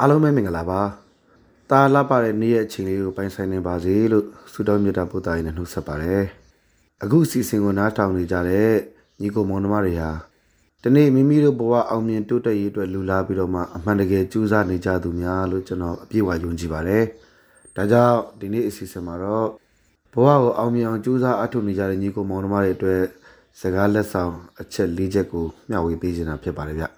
အားလုံးပဲမင်္ဂလာပါ။တာလာပါတဲ့နေ့ရဲ့အချိန်လေးကိုပိုင်ဆိုင်နေပါစေလို့ဆုတောင်းမြတ်တာပို့တာရင်းနဲ့နှုတ်ဆက်ပါတယ်။အခုစီစဉ်ကိုနားထောင်နေကြတဲ့ညီကိုမောင်နှမတွေဟာဒီနေ့မိမိတို့ဘဝအောင်မြင်တိုးတက်ရေးအတွက်လူလာပြီးတော့မှအမှန်တကယ်ကြိုးစားနေကြသူများလို့ကျွန်တော်အပြည့်အဝယုံကြည်ပါတယ်။ဒါကြောင့်ဒီနေ့အစီအစဉ်မှာတော့ဘဝကိုအောင်မြင်အောင်ကြိုးစားအထောက်နေကြတဲ့ညီကိုမောင်နှမတွေအတွက်စကားလက်ဆောင်အချက်၄ချက်ကိုမျှဝေပေးချင်တာဖြစ်ပါတယ်ဗျ။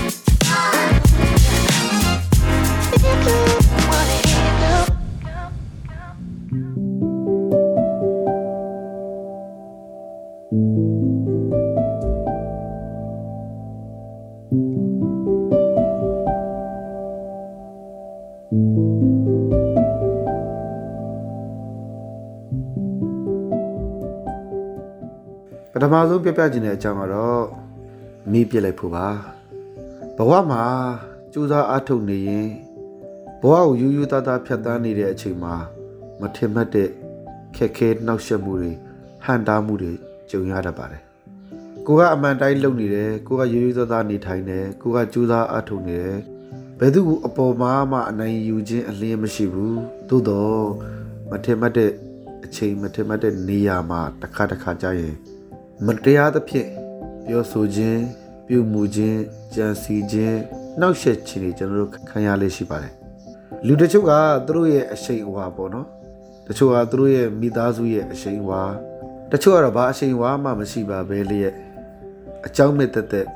ထမဆုံးပြပြခြင်းတဲ့အကြောင်းကတော့မိပြစ်လိုက်ဖို့ပါ။ဘဝမှာကြိုးစားအားထုတ်နေရင်ဘဝကိုယူယူသားသားဖြတ်သန်းနေတဲ့အချိန်မှာမထင်မှတ်တဲ့ခက်ခဲနှောက်ယှက်မှုတွေဟန်တားမှုတွေကြုံရတတ်ပါတယ်။ကိုကအမှန်တိုင်းလုပ်နေတယ်ကိုကယူယူသားသားနေထိုင်တယ်ကိုကကြိုးစားအားထုတ်နေတယ်ဘယ်သူကအပေါ်မှာမှအနိုင်ယူခြင်းအလင်းမရှိဘူးသို့တော့မထင်မှတ်တဲ့အချိန်မထင်မှတ်တဲ့နေရာမှာတစ်ခါတစ်ခါကြာရင် မတရားသဖြင့်ပြောဆိုခြင်းပြုမှုခြင်းကြံစီခြင်းနှောက်ယှက်ခြင်းတွေကျွန်တော်တို့ခံရလေးရှိပါတယ်လူတချို့ကသူတို့ရဲ့အရှိန်အဝါပေါ့နော်တချို့ကသူတို့ရဲ့မိသားစုရဲ့အရှိန်အဝါတချို့ကတော့ဘာအရှိန်အဝါမှမရှိပါဘဲလျက်အကြောင်းမဲ့တက်တက်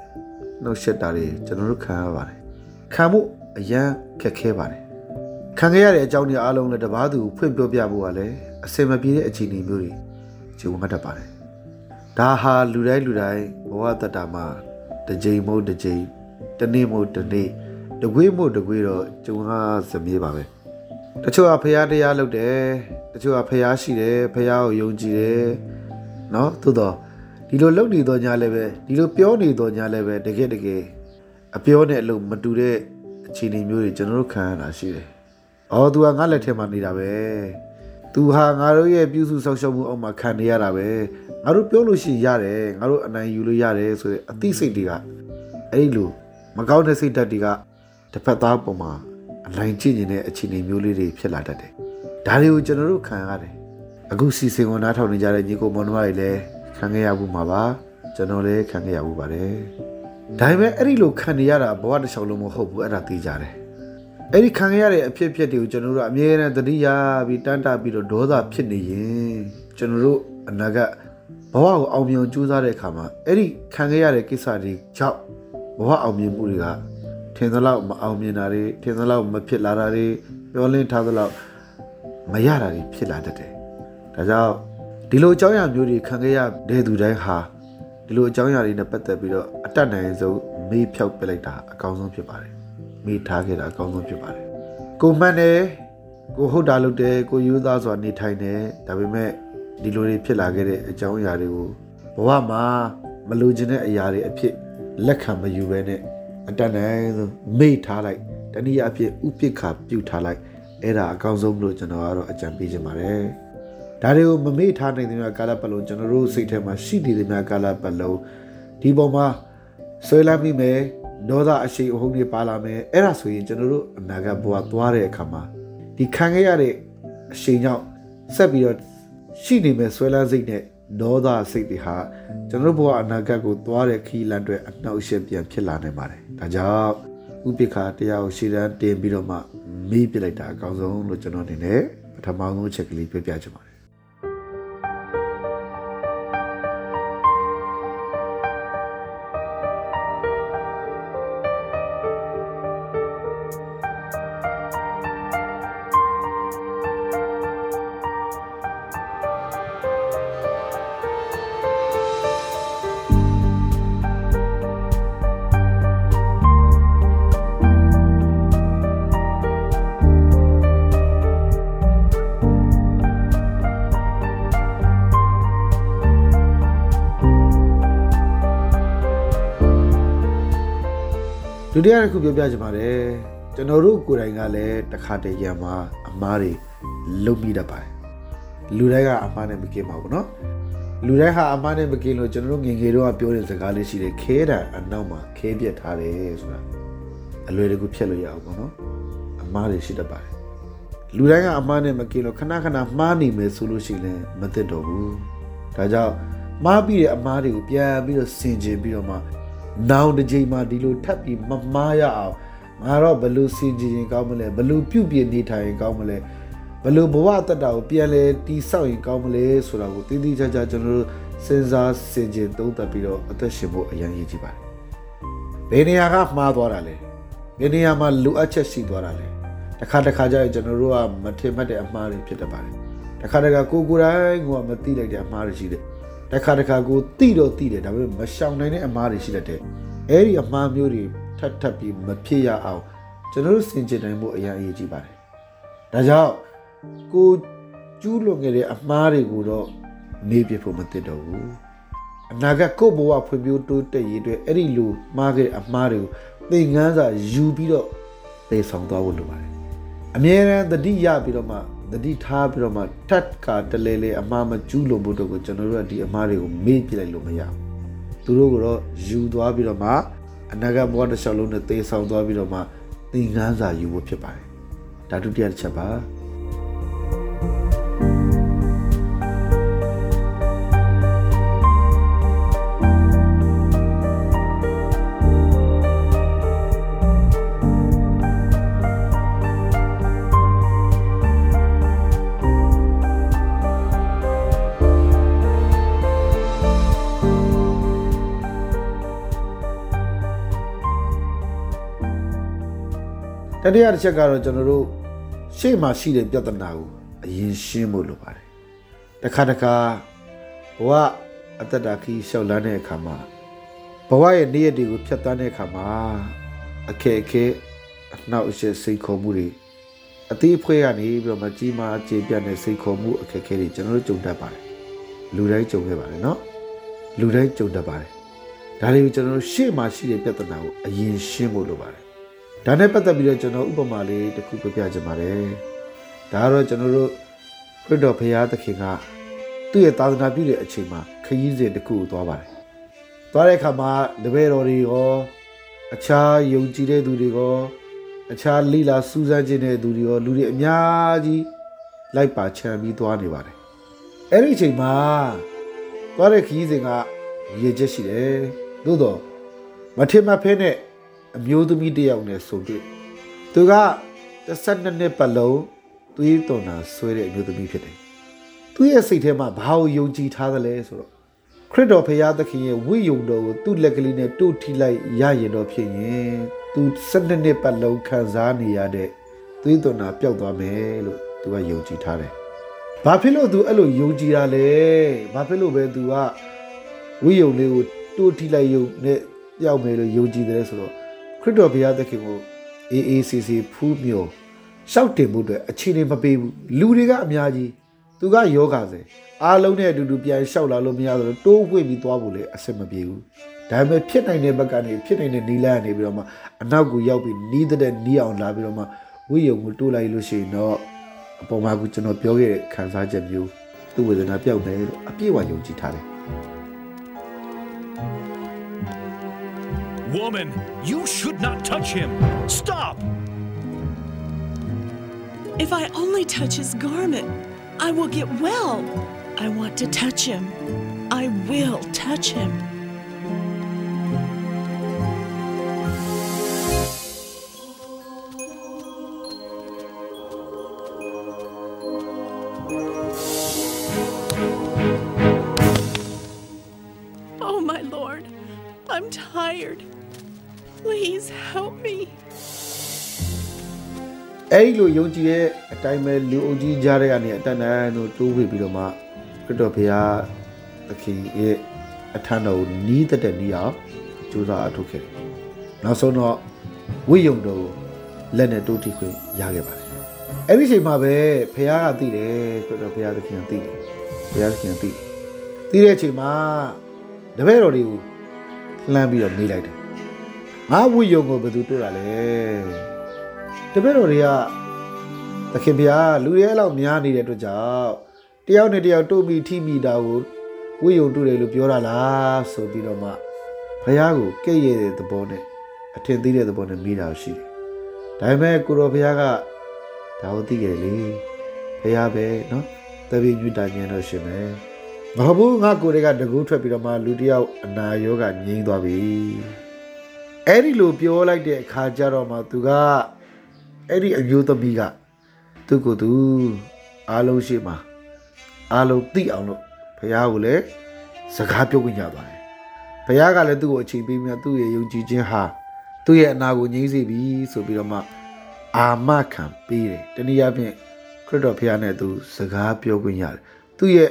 နှောက်ယှက်တာတွေကျွန်တော်တို့ခံရပါတယ်ခံမှုအရန်ခက်ခဲပါတယ်ခံခဲ့ရတဲ့အကြောင်းတွေအားလုံးလည်းတပားသူဖွင့်ပြောပြဖို့ကလည်းအစင်မပြေတဲ့အခြေအနေမျိုးတွေဂျုံမှတ်တတ်ပါတယ် ဒါဟာလူတိုင်းလူတိုင်းဘဝတတမှာတစ်ကြိမ်မဟုတ်တစ်ကြိမ်တစ်နေ့မဟုတ်တစ်နေ့တကွေးမဟုတ်တကွေးတော့ဂျုံဟာစမြေးပါပဲတချို့ကဖျားတရားလုပ်တယ်တချို့ကဖျားရှိတယ်ဖျားကိုယုံကြည်တယ်เนาะသို့တော့ဒီလိုလုပ်နေတော့ညာလည်းပဲဒီလိုပြောနေတော့ညာလည်းပဲတကယ်တကယ်အပြောနဲ့အလုပ်မတူတဲ့အခြေအနေမျိုးတွေကျွန်တော်တို့ခံရတာရှိတယ်။အော် तू ကငါလက်ထဲမှာနေတာပဲ။ तू ဟာငါတို့ရဲ့ပြုစုဆောက်ရှောက်မှုအောက်မှာခံနေရတာပဲ။ငါတို့ပြောလို့ရှိရင်ရတယ်။ငါတို့အနိုင်ယူလို့ရတယ်ဆိုတဲ့အသိစိတ်တွေကအဲ့လိုမကောင်းတဲ့စိတ်ဓာတ်တွေကတစ်ဖက်သားပုံမှာအနိုင်ကျင့်နေတဲ့အခြေအနေမျိုးလေးတွေဖြစ်လာတတ်တယ်။ဒါတွေကိုကျွန်တော်တို့ခံရတယ်။အခုစီစဉ်ကိုနားထောင်နေကြတဲ့ညီကိုမောင်နှမတွေလည်းခံခဲ့ရဘူးမှာပါ။ကျွန်တော်လည်းခံခဲ့ရဘူးပါတယ်။ဒါပေမဲ့အဲ့ဒီလိုခံနေရတာဘဝတစ်လျှောက်လုံးမဟုတ်ဘူးအဲ့ဒါသိကြတယ် အဲ့ဒီခံရတဲ့အဖြစ်အပျက်တွေကိုကျွန်တော်တို့အမြဲတမ်းသတိရပြီးတန်းတာပြီးတော့ဒေါသဖြစ်နေရင်ကျွန်တော်တို့အနာဂတ်ဘဝကိုအောင်မြင်အောင်ကြိုးစားတဲ့အခါမှာအဲ့ဒီခံရရတဲ့ကိစ္စတွေကြောင့်ဘဝအောင်မြင်မှုတွေကထင်သလောက်မအောင်မြင်တာတွေထင်သလောက်မဖြစ်လာတာတွေပြောလင်းထားသလောက်မရတာတွေဖြစ်လာတတ်တယ်ဒါကြောင့်ဒီလိုအကြောင်းအရာမျိုးတွေခံခဲ့ရတဲ့သူတိုင်းဟာဒီလိုအကြောင်းအရာတွေနဲ့ပတ်သက်ပြီးတော့အတတ်နိုင်ဆုံးမေးဖြောက်ပစ်လိုက်တာအကောင်းဆုံးဖြစ်ပါတယ် မေးထားခဲ့တာအကောင်းဆုံးဖြစ်ပါတယ်ကိုမှန်တယ်ကိုဟုတ်တာလုပ်တယ်ကိုယူသားစွာနေထိုင်တယ်ဒါပေမဲ့ဒီလိုတွေဖြစ်လာခဲ့တဲ့အကြောင်းအရာတွေကိုဘဝမှာမလိုချင်တဲ့အရာတွေအဖြစ်လက်ခံမယူဘဲနဲ့အတတ်နိုင်ဆုံးမေ့ထားလိုက်တနည်းအားဖြင့်ဥပိ္ပခာပြုတ်ထားလိုက်အဲ့ဒါအကောင်းဆုံးလို့ကျွန်တော်ကတော့အကြံပေးချင်ပါတယ်ဒါတွေကိုမမေ့ထားနိုင်တဲ့ကာလပတ်လုံးကျွန်တော်တို့စိတ်ထဲမှာရှိနေတဲ့များကာလပတ်လုံးဒီပေါ်မှာဆွဲလမ်းမိမယ် ဒေါသအရှိန်အဟုန်တွေပါလာမယ်အဲ့ဒါဆိုရင်ကျွန်တော်တို့အနာဂတ်ဘဝသွားတဲ့အခါမှာဒီခံခဲ့ရတဲ့အရှိန်ကြောင့်ဆက်ပြီးတော့ရှိနေမယ်ဆွဲလန်းစိတ်နဲ့ဒေါသစိတ်တွေဟာကျွန်တော်တို့ဘဝအနာဂတ်ကိုသွားတဲ့ခီးလန့်တွေအနှောက်အယှက်ပြန်ဖြစ်လာနိုင်ပါတယ်ဒါကြောင့်ဥပိ္ပခာတရားကိုရှေ့တန်းတင်ပြီးတော့မှမေးပြလိုက်တာအကောင်းဆုံးလို့ကျွန်တော်အနေနဲ့ပထမဆုံးချက်ကလေးပြောပြချင်ပါတယ် ဒုတိယတစ်ခုပြောပြချင်ပါတယ်ကျွန်တော်တို့ကိုယ်တိုင်ကလည်းတစ်ခါတည်းရံမှာအမားတွေလုံမိတတ်ပါတယ်လူတိုင်းကအမားနဲ့မကင်းပါဘူးเนาะလူတိုင်းဟာအမားနဲ့မကင်းလို့ကျွန်တော်တို့ငယ်ငယ်တော့ပြောတဲ့စကားလေးရှိတယ်ခဲတာအနောက်မှာခဲပြက်ထားတယ်ဆိုတာအလွယ်တကူဖြတ်လို့ရအောင်ပေါ့နော်အမားတွေရှိတတ်ပါတယ်လူတိုင်းကအမားနဲ့မကင်းလို့ခဏခဏမှားနေမယ်ဆိုလို့ရှိရင်မသိတော့ဘူးဒါကြောင့်မှားပြီးတဲ့အမားတွေကိုပြန်ပြီးတော့ဆင်ခြင်ပြီးတော့မှ နောင်တစ်ချိန်မှဒီလိုထပ်ပြီးမမှားရအောင်ငါတော့ဘယ်လိုဆင်ခြင်ရင်ကောင်းမလဲဘယ်လိုပြုတ်ပြနေထိုင်ရင်ကောင်းမလဲဘယ်လိုဘဝအတ္တတာကိုပြန်လဲတီးဆောက်ရင်ကောင်းမလဲဆိုတာကိုတည်တည်ချာချာကျွန်တော်တို့စဉ်းစားဆင်ခြင်သုံးသပ်ပြီးတော့အသက်ရှင်ဖို့အရင်ရည်ကြည့်ပါတယ်ဘယ်နေရာကမှားသွားတာလဲဘယ်နေရာမှာလိုအပ်ချက်ရှိသွားတာလဲတစ်ခါတစ်ခါကျရင်ကျွန်တော်တို့ကမထင်မှတ်တဲ့အမှားတွေဖြစ်တတ်ပါတယ်တစ်ခါတစ်ခါကိုကိုယ်တိုင်ကမသိလိုက်တဲ့အမှားတွေရှိတယ် တစ်ခါတစ်ခါကိုသိတော့သိတယ်ဒါပေမဲ့မရှောင်နိုင်တဲ့အမှားတွေရှိတတ်တယ်အဲ့ဒီအမှားမျိုးတွေထပ်ထပ်ပြီးမဖြစ်ရအောင်ကျွန်တော်တို့စင်ကြင်နိုင်ဖို့အရင်အရေးကြီးပါတယ်ဒါကြောင့်ကိုကျူးလွန်ခဲ့တဲ့အမှားတွေကိုတော့နေပြဖို့မသင့်တော့ဘူးအနာဂတ်ကိုယ့်ဘဝဖွံ့ဖြိုးတိုးတက်ရေးအတွက်အဲ့ဒီလိုမှားခဲ့တဲ့အမှားတွေကိုသင်ခန်းစာယူပြီးတော့သိဆောင်သွားဖို့လိုပါတယ်အမြဲတမ်းသတိရပြီးတော့မှ သတိထားပြီးတော့မှထတ်ကာတလဲလဲအမှားမကျူးလွန်ဖို့တော့ကိုကျွန်တော်တို့ကဒီအမှားတွေကိုမေ့ပြလိုက်လို့မရဘူးသူတို့ကတော့ယူသွားပြီးတော့မှအနာဂတ်ဘဝတစ်လျှောက်လုံးနဲ့သိဆောင်သွားပြီးတော့မှသင်ခန်းစာယူဖို့ဖြစ်ပါတယ်ဒါဒုတိယတစ်ချက်ပါ တတိယတစ်ချက်ကတော့ကျွန်တော်တို့ရှေ့မှာရှိတဲ့ပြဿနာကိုအရင်ရှင်းဖို့လိုပါတယ်တစ်ခါတစ်ခါဘဝအတ္တတာခီးလျှောက်လန်းတဲ့အခါမှာဘဝရဲ့နေ့ရက်တွေကိုဖြတ်သန်းတဲ့အခါမှာအခက်အခဲအနှောက်အယှက်စိတ်ခေါ်မှုတွေအသေးအဖွဲကနေပြီးတော့မကြီးမားအခြေပြတ်တဲ့စိတ်ခေါ်မှုအခက်အခဲတွေကျွန်တော်တို့ကြုံတတ်ပါတယ်လူတိုင်းကြုံခဲ့ပါတယ်နော်လူတိုင်းကြုံတတ်ပါတယ်ဒါတွေကိုကျွန်တော်တို့ရှေ့မှာရှိတဲ့ပြဿနာကိုအရင်ရှင်းဖို့လိုပါတယ် ဒါနဲ့ပတ်သက်ပြီးတော့ကျွန်တော်ဥပမာလေးတစ်ခုပြပြချင်ပါတယ်။ဒါကတော့ကျွန်တော်တို့ခရစ်တော်ဘုရားသခင်ကသူ့ရဲ့သာသနာပြုတဲ့အချိန်မှာခရီးစဉ်တစ်ခုကိုသွားပါတယ်။သွားတဲ့အခါမှာတပည့်တော်တွေရောအခြားယုံကြည်တဲ့သူတွေရောအခြားလိလာစူးစမ်းခြင်းတဲ့သူတွေရောလူတွေအများကြီးလိုက်ပါချမ်းပြီးသွားနေပါတယ်။အဲ့ဒီအချိန်မှာသွားတဲ့ခရီးစဉ်ကရည်ချက်ရှိတယ်။သို့တော့မထင်မှတ်ဖဲနဲ့ အမျိုးသမီးတစ်ယောက်နဲ့ဆုံတွေ့သူက12နှစ်ပတ်လုံးသွေးသွန်တာဆွဲတဲ့အမျိုးသမီးဖြစ်တယ်သူရဲ့စိတ်ထဲမှာဘာကိုယုံကြည်ထားသလဲဆိုတော့ခရစ်တော်ဖရာသခင်ရဲ့ဝိယုံတော်ကိုသူ့လက်ကလေးနဲ့တို့ထိလိုက်ရရင်တော့ဖြစ်ရင်သူ12နှစ်ပတ်လုံးခံစားနေရတဲ့သွေးသွန်တာပျောက်သွားမယ်လို့သူကယုံကြည်ထားတယ်ဘာဖြစ်လို့သူအဲ့လိုယုံကြည်တာလဲဘာဖြစ်လို့ပဲသူကဝိယုံလေးကိုတို့ထိလိုက်ယုံနဲ့ပျောက်မယ်လို့ယုံကြည်တယ်ဆိုတော့ ခရစ်တော်ဘုရားသခင်ကိုအေးအေးဆေးဆေးဖူးမျိုးရှောက်တင်မှုအတွက်အခြေအနေမပေးဘူးလူတွေကအများကြီးသူကယောဂါစေအားလုံးနဲ့အတူတူပြန်လျှောက်လာလို့မရသလိုတိုးဝှေ့ပြီးသွားဖို့လည်းအဆင်မပြေဘူးဒါပေမဲ့ဖြစ်နိုင်တဲ့ဘက်ကနေဖြစ်နိုင်တဲ့နီလာကနေပြီးတော့မှအနောက်ကိုရောက်ပြီးနီးတဲ့နီးအောင်လာပြီးတော့မှဝိယုံကိုတိုးလိုက်လို့ရှိရင်တော့အပေါ်မှာကကျွန်တော်ပြောခဲ့တဲ့ခံစားချက်မျိုးသူ့ဝေဒနာပြောက်တယ်လို့အပြည့်အဝယုံကြည်ထားတယ် Woman, you should not touch him. Stop! If I only touch his garment, I will get well. I want to touch him. I will touch him. Oh, my Lord, I'm tired. Please help me. အဲ့ဒီလိုယုံကြည်တဲ့အတိုင်းပဲလူအုပ်ကြီးကြားတဲ့ကနေအတန်တန်တို့တိုးဝေပြီးတော့မှခရစ်တော်ဘုရားသခင်ရဲ့အထံတော်ကိုနီးတဲ့တဲ့နီးအောင်ကြိုးစားအထုတ်ခဲ့တယ်။နောက်ဆုံးတော့ဝိယုံတော်ကိုလက်နဲ့တိုးထိခွင့်ရခဲ့ပါတယ်။အဲ့ဒီအချိန်မှာပဲဘုရားကသိတယ်ခရစ်တော်ဘုရားသခင်ကသိတယ်။ဘုရားသခင်ကသိတယ်။သိတဲ့အချိန်မှာတပည့်တော်တွေကိုလှမ်းပြီးတော့နေလိုက်တယ်။ ငါဝိယုံကိုဘယ်သူတွေ့တာလဲတပည့်တော်တွေကသခင်ဗျာလူတွေအဲ့လောက်များနေတဲ့အတွက်ကြောင့်တယောက်နဲ့တယောက်တို့ပြီးထိမိတာကိုဝိယုံတွေ့တယ်လို့ပြောတာလားဆိုပြီးတော့မှဘုရားကိုကဲ့ရဲ့တဲ့သဘောနဲ့အထင်သေးတဲ့သဘောနဲ့မိတာရှိတယ်ဒါပေမဲ့ကိုရောဘုရားကဒါကိုသိကြလေဘုရားပဲเนาะတပည့်ညွတ်တာညံတော့ရှင်မယ်မဟုတ်ဘူးငါကိုယ်တွေကတကူးထွက်ပြီးတော့မှလူတစ်ယောက်အနာရောဂါငြိမ်းသွားပြီ အဲ့ဒီလိုပြောလိုက်တဲ့အခါကျတော့မှသူကအဲ့ဒီအမျိုးသမီးကသူ့ကိုယ်သူအားလုံးရှိမှာအားလုံးသိအောင်လို့ဘုရားကိုလည်းစကားပြောခွင့်ရသွားတယ်ဘုရားကလည်းသူ့ကိုအချိန်ပေးမြတ်သူ့ရဲ့ယုံကြည်ခြင်းဟာသူ့ရဲ့အနာကိုငြိမ်းစေပြီဆိုပြီးတော့မှအာမခံပေးတယ်တနည်းအားဖြင့်ခရစ်တော်ဘုရားနဲ့သူစကားပြောခွင့်ရတယ်သူ့ရဲ့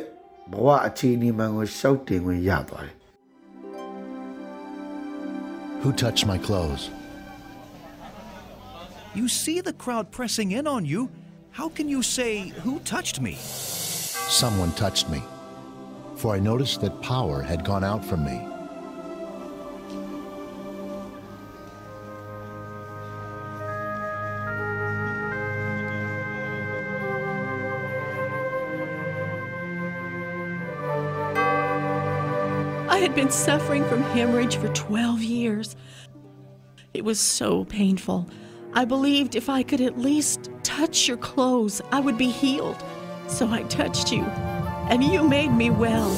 ဘဝအခြေအနေမှန်ကိုရှောက်တင်ခွင့်ရသွားတယ် Who touched my clothes? You see the crowd pressing in on you. How can you say, Who touched me? Someone touched me, for I noticed that power had gone out from me. I had been suffering from hemorrhage for 12 years. It was so painful. I believed if I could at least touch your clothes, I would be healed. So I touched you, and you made me well.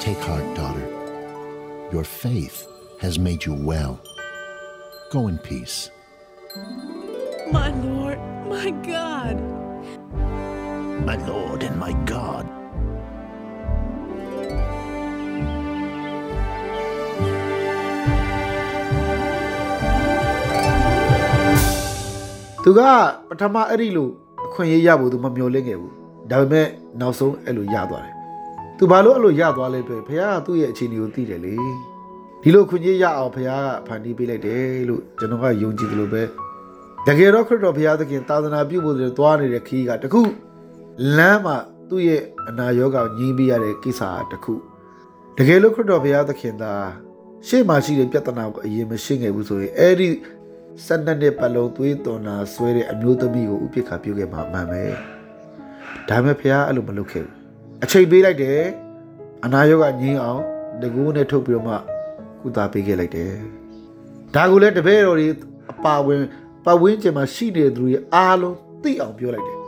Take heart, daughter. Your faith has made you well. Go in peace. My Lord, my God. My Lord and my God. သူကပထမအဲ့ဒီလိုအခွင့်အရေးရဖို့သူမမျှော်လင့်ခဲ့ဘူးဒါပေမဲ့နောက်ဆုံးအဲ့လိုရသွားတယ်သူဘာလို့အဲ့လိုရသွားလဲဆိုဘုရားကသူ့ရဲ့အခြေအနေကိုသိတယ်လေ ဒီလိုခွင့်ရေးရအောင်ဘုရားကဖန်တီးပေးလိုက်တယ်လို့ကျွန်တော်ကယုံကြည်တယ်လို့ပဲတကယ်တော့ခရစ်တော်ဘုရားသခင်သာသနာပြုဖို့တွေသွားနေတဲ့ခီးကတခုလမ်းမှာသူ့ရဲ့အနာရောဂါကိုညှင်းပေးရတဲ့ကိစ္စတခုတကယ်လို့ခရစ်တော်ဘုရားသခင်သာရှေ့မှာရှိတဲ့ပြဿနာကိုအရင်မရှိခဲ့ဘူးဆိုရင်အဲ့ဒီဆက်နှစ်နှစ်ပတ်လုံးသွေးသွန်နာဆွဲတဲ့အမျိုးသမီးကိုဥပိ္ပခါပြုခဲ့မှာမှန်ပဲဒါပေမဲ့ဘုရားအဲ့လိုမလုပ်ခဲ့ဘူးအချိန်ပေးလိုက်တယ်အနာရောဂါငြင်းအောင်တကူနဲ့ထုတ်ပြီးတော့မှ ကုသပေးခဲ့လိုက်တယ်ဒါကိုလည်းတပည့်တော်တွေအပါဝင်ပတ်ဝန်းကျင်မှာရှိနေတဲ့သူတွေအားလုံးသိအောင်ပြောလိုက်တယ်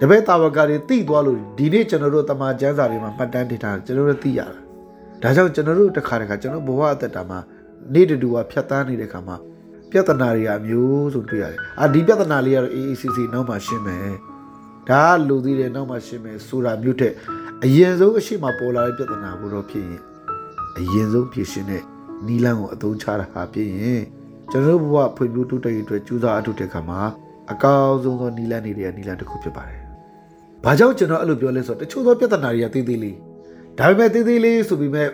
တပည့်တာဝကတွေသိသွားလို့ဒီနေ့ကျွန်တော်တို့တမန်ကျမ်းစာတွေမှာမှတ်တမ်းတင်ထားတယ်ကျွန်တော်တို့သိရတာဒါကြောင့်ကျွန်တော်တို့တစ်ခါတစ်ခါကျွန်တော်ဘဝအသက်တာမှာနေ့တူတူကဖြတ်တန်းနေတဲ့ခါမှာပြဿနာတွေအမျိုးစုံတွေ့ရတယ်အာဒီပြဿနာလေးကတော့ AACC နောက်မှရှင်းမယ်ဒါကလူသေးတယ်နောက်မှရှင်းမယ်ဆိုတာမျိုးတဲ့အရင်ဆုံးအရှိမပေါ်လာတဲ့ပြဿနာကိုတော့ဖြစ်ရင်အရင်ဆုံးဖြေရှင်းတဲ့ နီလန်းကိုအသုံးချတာဟာဖြစ်ရင်ကျွန်တော်တို့ဘဝဖွံ့ဖြိုးတိုးတက်ရေးအတွက်ကြိုးစားအထောက်တဲ့ခါမှာအကောင်းဆုံးသောနီလန်းနေတဲ့နီလန်းတစ်ခုဖြစ်ပါတယ်။ဘာကြောင့်ကျွန်တော်အဲ့လိုပြောလဲဆိုတော့တချို့သောပြဿနာတွေကသေးသေးလေးဒါပေမဲ့သေးသေးလေးဆိုပြီးမဲ့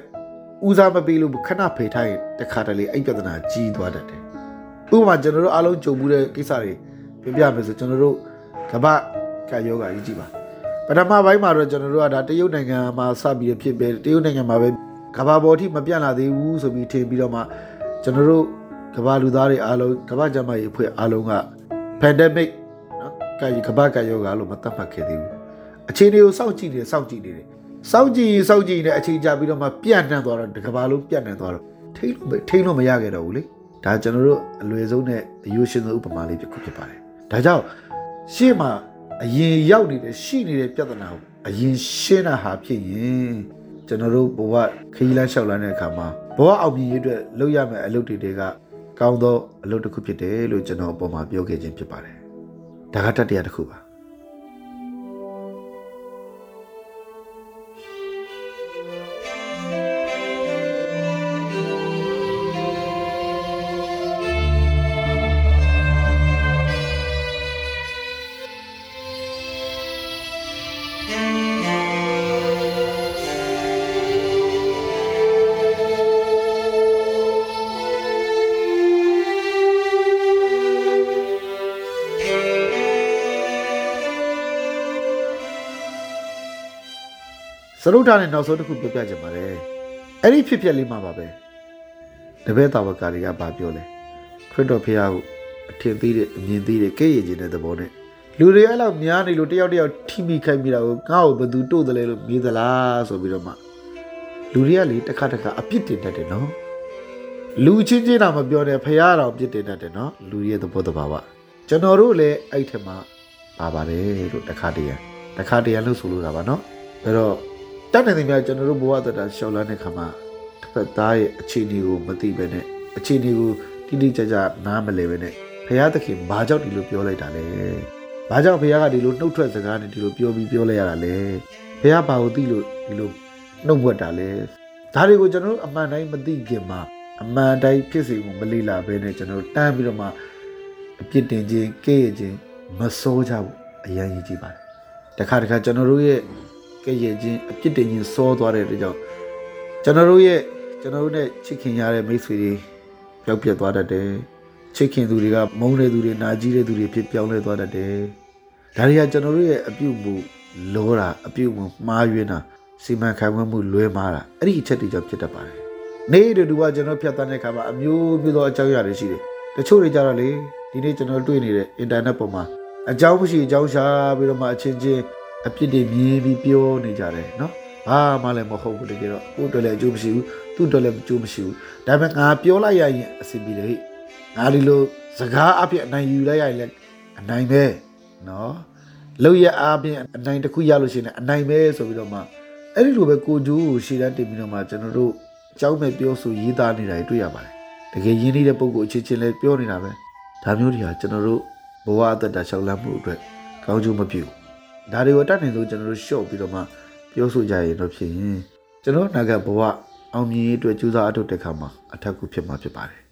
ဦးစားမပေးလို့ခဏဖေထားရင်တခါတလေအဲ့ပြဿနာကြီးသွားတတ်တယ်။ဥပမာကျွန်တော်တို့အားလုံးကြုံမှုတဲ့ကိစ္စတွေပြပြမယ်ဆိုကျွန်တော်တို့ကမ္ဘာကယောဂါကြီးကြည့်ပါပထမပိုင်းမှာတော့ကျွန်တော်တို့ကဒါတရုတ်နိုင်ငံမှာစပြီးဖြစ်ပဲတရုတ်နိုင်ငံမှာပဲ ကမ္ဘာပေါ်ထိမပြန့်လာသေးဘူးဆိုပြီးထင်ပြီးတော့မှကျွန်တော်တို့ကမ္ဘာလူသားတွေအားလုံးကမ္ဘာကျန်းမာရေးအဖွဲ့အားလုံးက pandemic နော်ကာယကမ္ဘာကယောဂါလို့မသတ်မှတ်ခဲ့သေးဘူးအခြေအနေကိုစောင့်ကြည့်နေစောင့်ကြည့်နေတယ်စောင့်ကြည့်စောင့်ကြည့်နေအချိန်ကြာပြီးတော့မှပြန့်နှံ့သွားတော့ကမ္ဘာလုံးပြန့်နှံ့သွားတော့ထိလို့ထိလို့မရခဲ့တော့ဘူးလေဒါကျွန်တော်တို့အလွယ်ဆုံးနဲ့အယိုးရှင်ဆုံးဥပမာလေးတစ်ခုဖြစ်ပါတယ်ဒါကြောင့်ရှေ့မှာအရင်ရောက်နေတဲ့ရှိနေတဲ့ပြဿနာကိုအရင်ရှင်းတာဟာဖြစ်ရင် ကျွန်တော်တို့ဘဝခရီးလမ်းလျှောက်လမ်းတဲ့အခါမှာဘဝအောင်မြင်ရေးအတွက်လုပ်ရမယ့်အလုပ်တွေတွေကကောင်းသောအလုပ်တစ်ခုဖြစ်တယ်လို့ကျွန်တော်အပေါ်မှာပြောခဲ့ခြင်းဖြစ်ပါတယ်ဒါကတတ်တရားတစ်ခုပါ ရုတ်ထားနဲ့နောက်ဆုံးတစ်ခုပြောပြချင်ပါတယ်အဲ့ဒီဖြစ်ပျက်လေးမှာပါပဲတပည့်တော်ဝကာတွေကဘာပြောလဲခရစ်တော်ဖခင်ကိုအထင်သေးတဲ့အမြင်သေးတဲ့ကဲ့ရဲ့ခြင်းတဲ့သဘောနဲ့လူတွေအဲ့လောက်များနေလို့တယောက်တယောက်ထိမိခိုင်းမိတာကိုငါ့ကိုဘယ်သူတို့တယ်လဲလို့မေးသလားဆိုပြီးတော့မှလူတွေကလေတစ်ခါတစ်ခါအပြစ်တင်တတ်တယ်နော်လူချင်းချင်းတော့မပြောနဲ့ဖခင်တော်အပြစ်တင်တတ်တယ်နော်လူရဲ့သဘောတဘာဝကျွန်တော်တို့လည်းအဲ့ထက်မှပါပါတယ်လို့တစ်ခါတည်းရတစ်ခါတည်းရလို့ဆိုလိုတာပါနော်အဲ့တော့ တတ်နိုင်တယ်များကျွန်တော်တို့ဘဝတတာရှောက်လန်းတဲ့ခါမှာတစ်ဖက်သားရဲ့အခြေအနေကိုမသိပဲနဲ့အခြေအနေကိုတိတိကျကျနားမလည်ပဲနဲ့ဖခင်သခင်ဘာကြောင့်ဒီလိုပြောလိုက်တာလဲဘာကြောင့်ဖခင်ကဒီလိုနှုတ်ထွက်စကားနဲ့ဒီလိုပြောပြီးပြောလိုက်ရတာလဲဖခင်ဘာကိုသိလို့ဒီလိုနှုတ်ဝက်တာလဲဒါတွေကိုကျွန်တော်တို့အမှန်တိုင်းမသိခင်မှာအမှန်တိုင်းဖြစ်စီကိုမလေ့လာဘဲနဲ့ကျွန်တော်တို့တန်းပြီးတော့မှအပြစ်တင်ခြင်းကဲ့ရဲ့ခြင်းမစိုးကြဘူးအရင်ကြီးကြည့်ပါတယ်တခါတခါကျွန်တော်တို့ရဲ့ ကဲ့ရဲ့ခြင်းအပြစ်တင်ခြင်းစိုးသွားတဲ့အတွက်ကြောင့်ကျွန်တော်တို့ရဲ့ကျွန်တော်တို့နဲ့ချစ်ခင်ရတဲ့မိတ်ဆွေတွေပျောက်ပြက်သွားတတ်တယ်ချစ်ခင်သူတွေကမုန်းတဲ့သူတွေနာကြီးတဲ့သူတွေဖြစ်ပြောင်းလဲသွားတတ်တယ်ဒါတွေကကျွန်တော်တို့ရဲ့အပြုတ်မှုလောတာအပြုတ်မှုမှားယွင်းတာစီမံခန့်ခွဲမှုလွဲမှားတာအဲ့ဒီအချက်တွေကြောင့်ဖြစ်တတ်ပါတယ်နေ့တူတူကကျွန်တော်ဖြတ်သန်းတဲ့အခါမှာအမျိုးမျိုးသောအကြောင်းအရာတွေရှိတယ်တချို့တွေကြတော့လေဒီနေ့ကျွန်တော်တွေ့နေတဲ့အင်တာနက်ပေါ်မှာအကြောင်းမရှိအကြောင်းရှာပြီးတော့မှအချင်းချင်း အပြစ်တွေမြင်ပြီးပြောနေကြတယ်နော်ဘာမှလည်းမဟုတ်ဘူးတကယ်တော့ကိုယ်တို့လည်းအကျိုးမရှိဘူးသူ့တို့လည်းအကျိုးမရှိဘူးဒါပေမဲ့ငါပြောလိုက်ရရင်အဆင်ပြေတယ်ဟိငါဒီလိုစကားအပြစ်အနိုင်ယူလိုက်ရရင်လည်းအနိုင်ပဲနော်လောက်ရအားဖြင့်အနိုင်တစ်ခုရလို့ရှိရင်အနိုင်ပဲဆိုပြီးတော့မှအဲ့ဒီလိုပဲကိုဂျူးကိုရှေ့တန်းတင်ပြီးတော့မှကျွန်တော်တို့အကြောင်းမဲ့ပြောဆိုရေးသားနေတာတွေ့ရပါတယ်တကယ်ရင်းနှီးတဲ့ပုံကိုအချင်းချင်းလည်းပြောနေတာပဲဒါမျိုးတွေဟာကျွန်တော်တို့ဘဝအသက်တာရှောက်လန်းမှုအတွက်ကောင်းကျိုးမပြု ဒါတွေကိုတတ်နိုင်ဆုံးကျွန်တော်တို့ရှော့ပြီးတော့မှပြောဆိုကြရင်တော့ဖြစ်ရင်ကျွန်တော်နာဂတ်ဘဝအောင်မြင်ရေးအတွက်ကြိုးစားအထောက်တဲ့ခါမှာအထက်ကူဖြစ်မှာဖြစ်ပါတယ်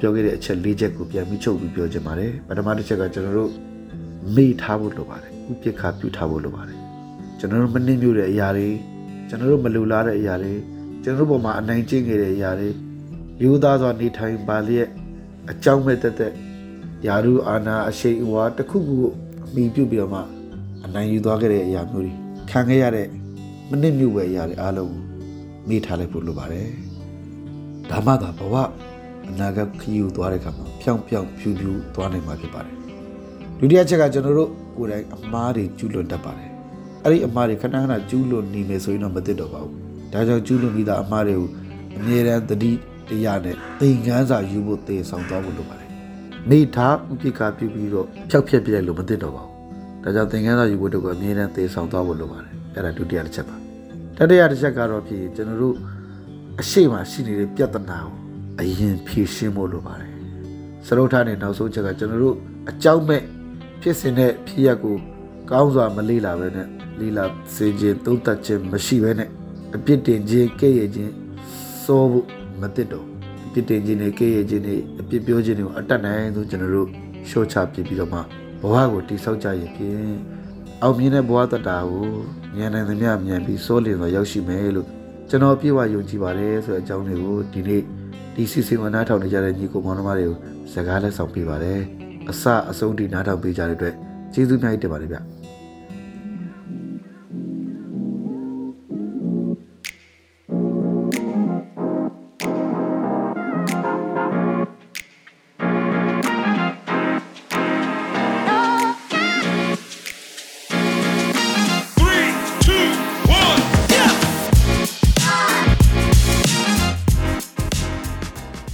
ပြောခဲ့တဲ့အချက်၄ချက်ကိုပြန်ပြီးချုပ်ပြီးပြောချင်ပါတယ်ပထမတစ်ချက်ကကျွန်တော်တို့မေ့ထားဖို့လိုပါတယ်ဥပိ္ပခပြုထားဖို့လိုပါတယ်ကျွန်တော်တို့မနှင်းမြုပ်တဲ့အရာတွေကျွန်တော်တို့မလူလားတဲ့အရာတွေကျွန်တော်တို့ပေါ်မှာအနိုင်ကျင့်ခဲ့တဲ့အရာတွေယူသားစွာနေထိုင်ပါလျက်အကြောင်းမဲ့တက်တက်ယာရုအာနာအရှိန်အဝါတစ်ခုခုအမိပြုတ်ပြီးတော့မှအနိုင်ယူသွားခဲ့တဲ့အရာမျိုးတွေခံခဲ့ရတဲ့မနှင်းမြုပ်ပဲအရာတွေအားလုံးကိုမေ့ထားလိုက်ဖို့လိုပါတယ်ဒါမှသာဘဝ အနာဂတ်ခရီးကိုသွားတဲ့အခါမှာဖြောင်းဖြောင်းဖြူဖြူသွားနိုင်မှာဖြစ်ပါတယ်ဒုတိယချက်ကကျွန်တော်တို့ကိုယ်တိုင်အမားတွေကျူးလွန်တတ်ပါတယ်အဲ့ဒီအမားတွေခဏခဏကျူးလွန်နေမယ်ဆိုရင်တော့မသိတော့ပါဘူးဒါကြောင့်ကျူးလွန်ပြီးသားအမားတွေကိုအမြဲတမ်းသတိတရားနဲ့သင်ခန်းစာယူဖို့သေဆောင်သွားဖို့လိုပါတယ်မိထားဥပိ္ပခပြုပြီးတော့ဖြောက်ဖြက်ပြလိုက်လို့မသိတော့ပါဘူးဒါကြောင့်သင်ခန်းစာယူဖို့တော့အမြဲတမ်းသေဆောင်သွားဖို့လိုပါတယ်အဲ့ဒါဒုတိယတစ်ချက်ပါတတိယတစ်ချက်ကတော့ဖြစ်ကျွန်တော်တို့အရှိမရှိနေတဲ့ပြဿနာကို အရင်ဖြေရှင်းဖို့လိုပါတယ်စရုပ်ထားတဲ့နောက်ဆုံးချက်ကကျွန်တော်တို့အကြောင်းမဲ့ဖြစ်စဉ်တဲ့ဖြစ်ရက်ကိုကောင်းစွာမလေးလာပဲနဲ့လီလာစေခြင်းသုံးသက်ခြင်းမရှိပဲနဲ့အပြစ်တင်ခြင်းကဲ့ရဲ့ခြင်းစိုးဖို့မသင့်တော့အပြစ်တင်ခြင်းနဲ့ကဲ့ရဲ့ခြင်းတွေအပြစ်ပြောခြင်းတွေကိုအတတ်နိုင်ဆုံးကျွန်တော်တို့ရှော့ချပြပြီးတော့မှဘဝကိုတိဆောက်ကြရင်ဖြင့်အောင်မြင်တဲ့ဘဝတတတာကိုဉာဏ်နိုင်သမျှမြန်ပြီးစိုးလင်စွာရောက်ရှိမယ်လို့ကျွန်တော်ပြေဝယုံကြည်ပါတယ်ဆိုတဲ့အကြောင်းတွေကိုဒီနေ့ ဒီစီစဉ်ဝနားထောင်နေကြတဲ့ညီကိုမောင်နှမတွေကိုစကားလက်ဆောင်ပေးပါတယ်အစအဆုံးဒီနားထောင်ပေးကြတဲ့အတွက်ကျေးဇူးများတင်ပါတယ်ဗျ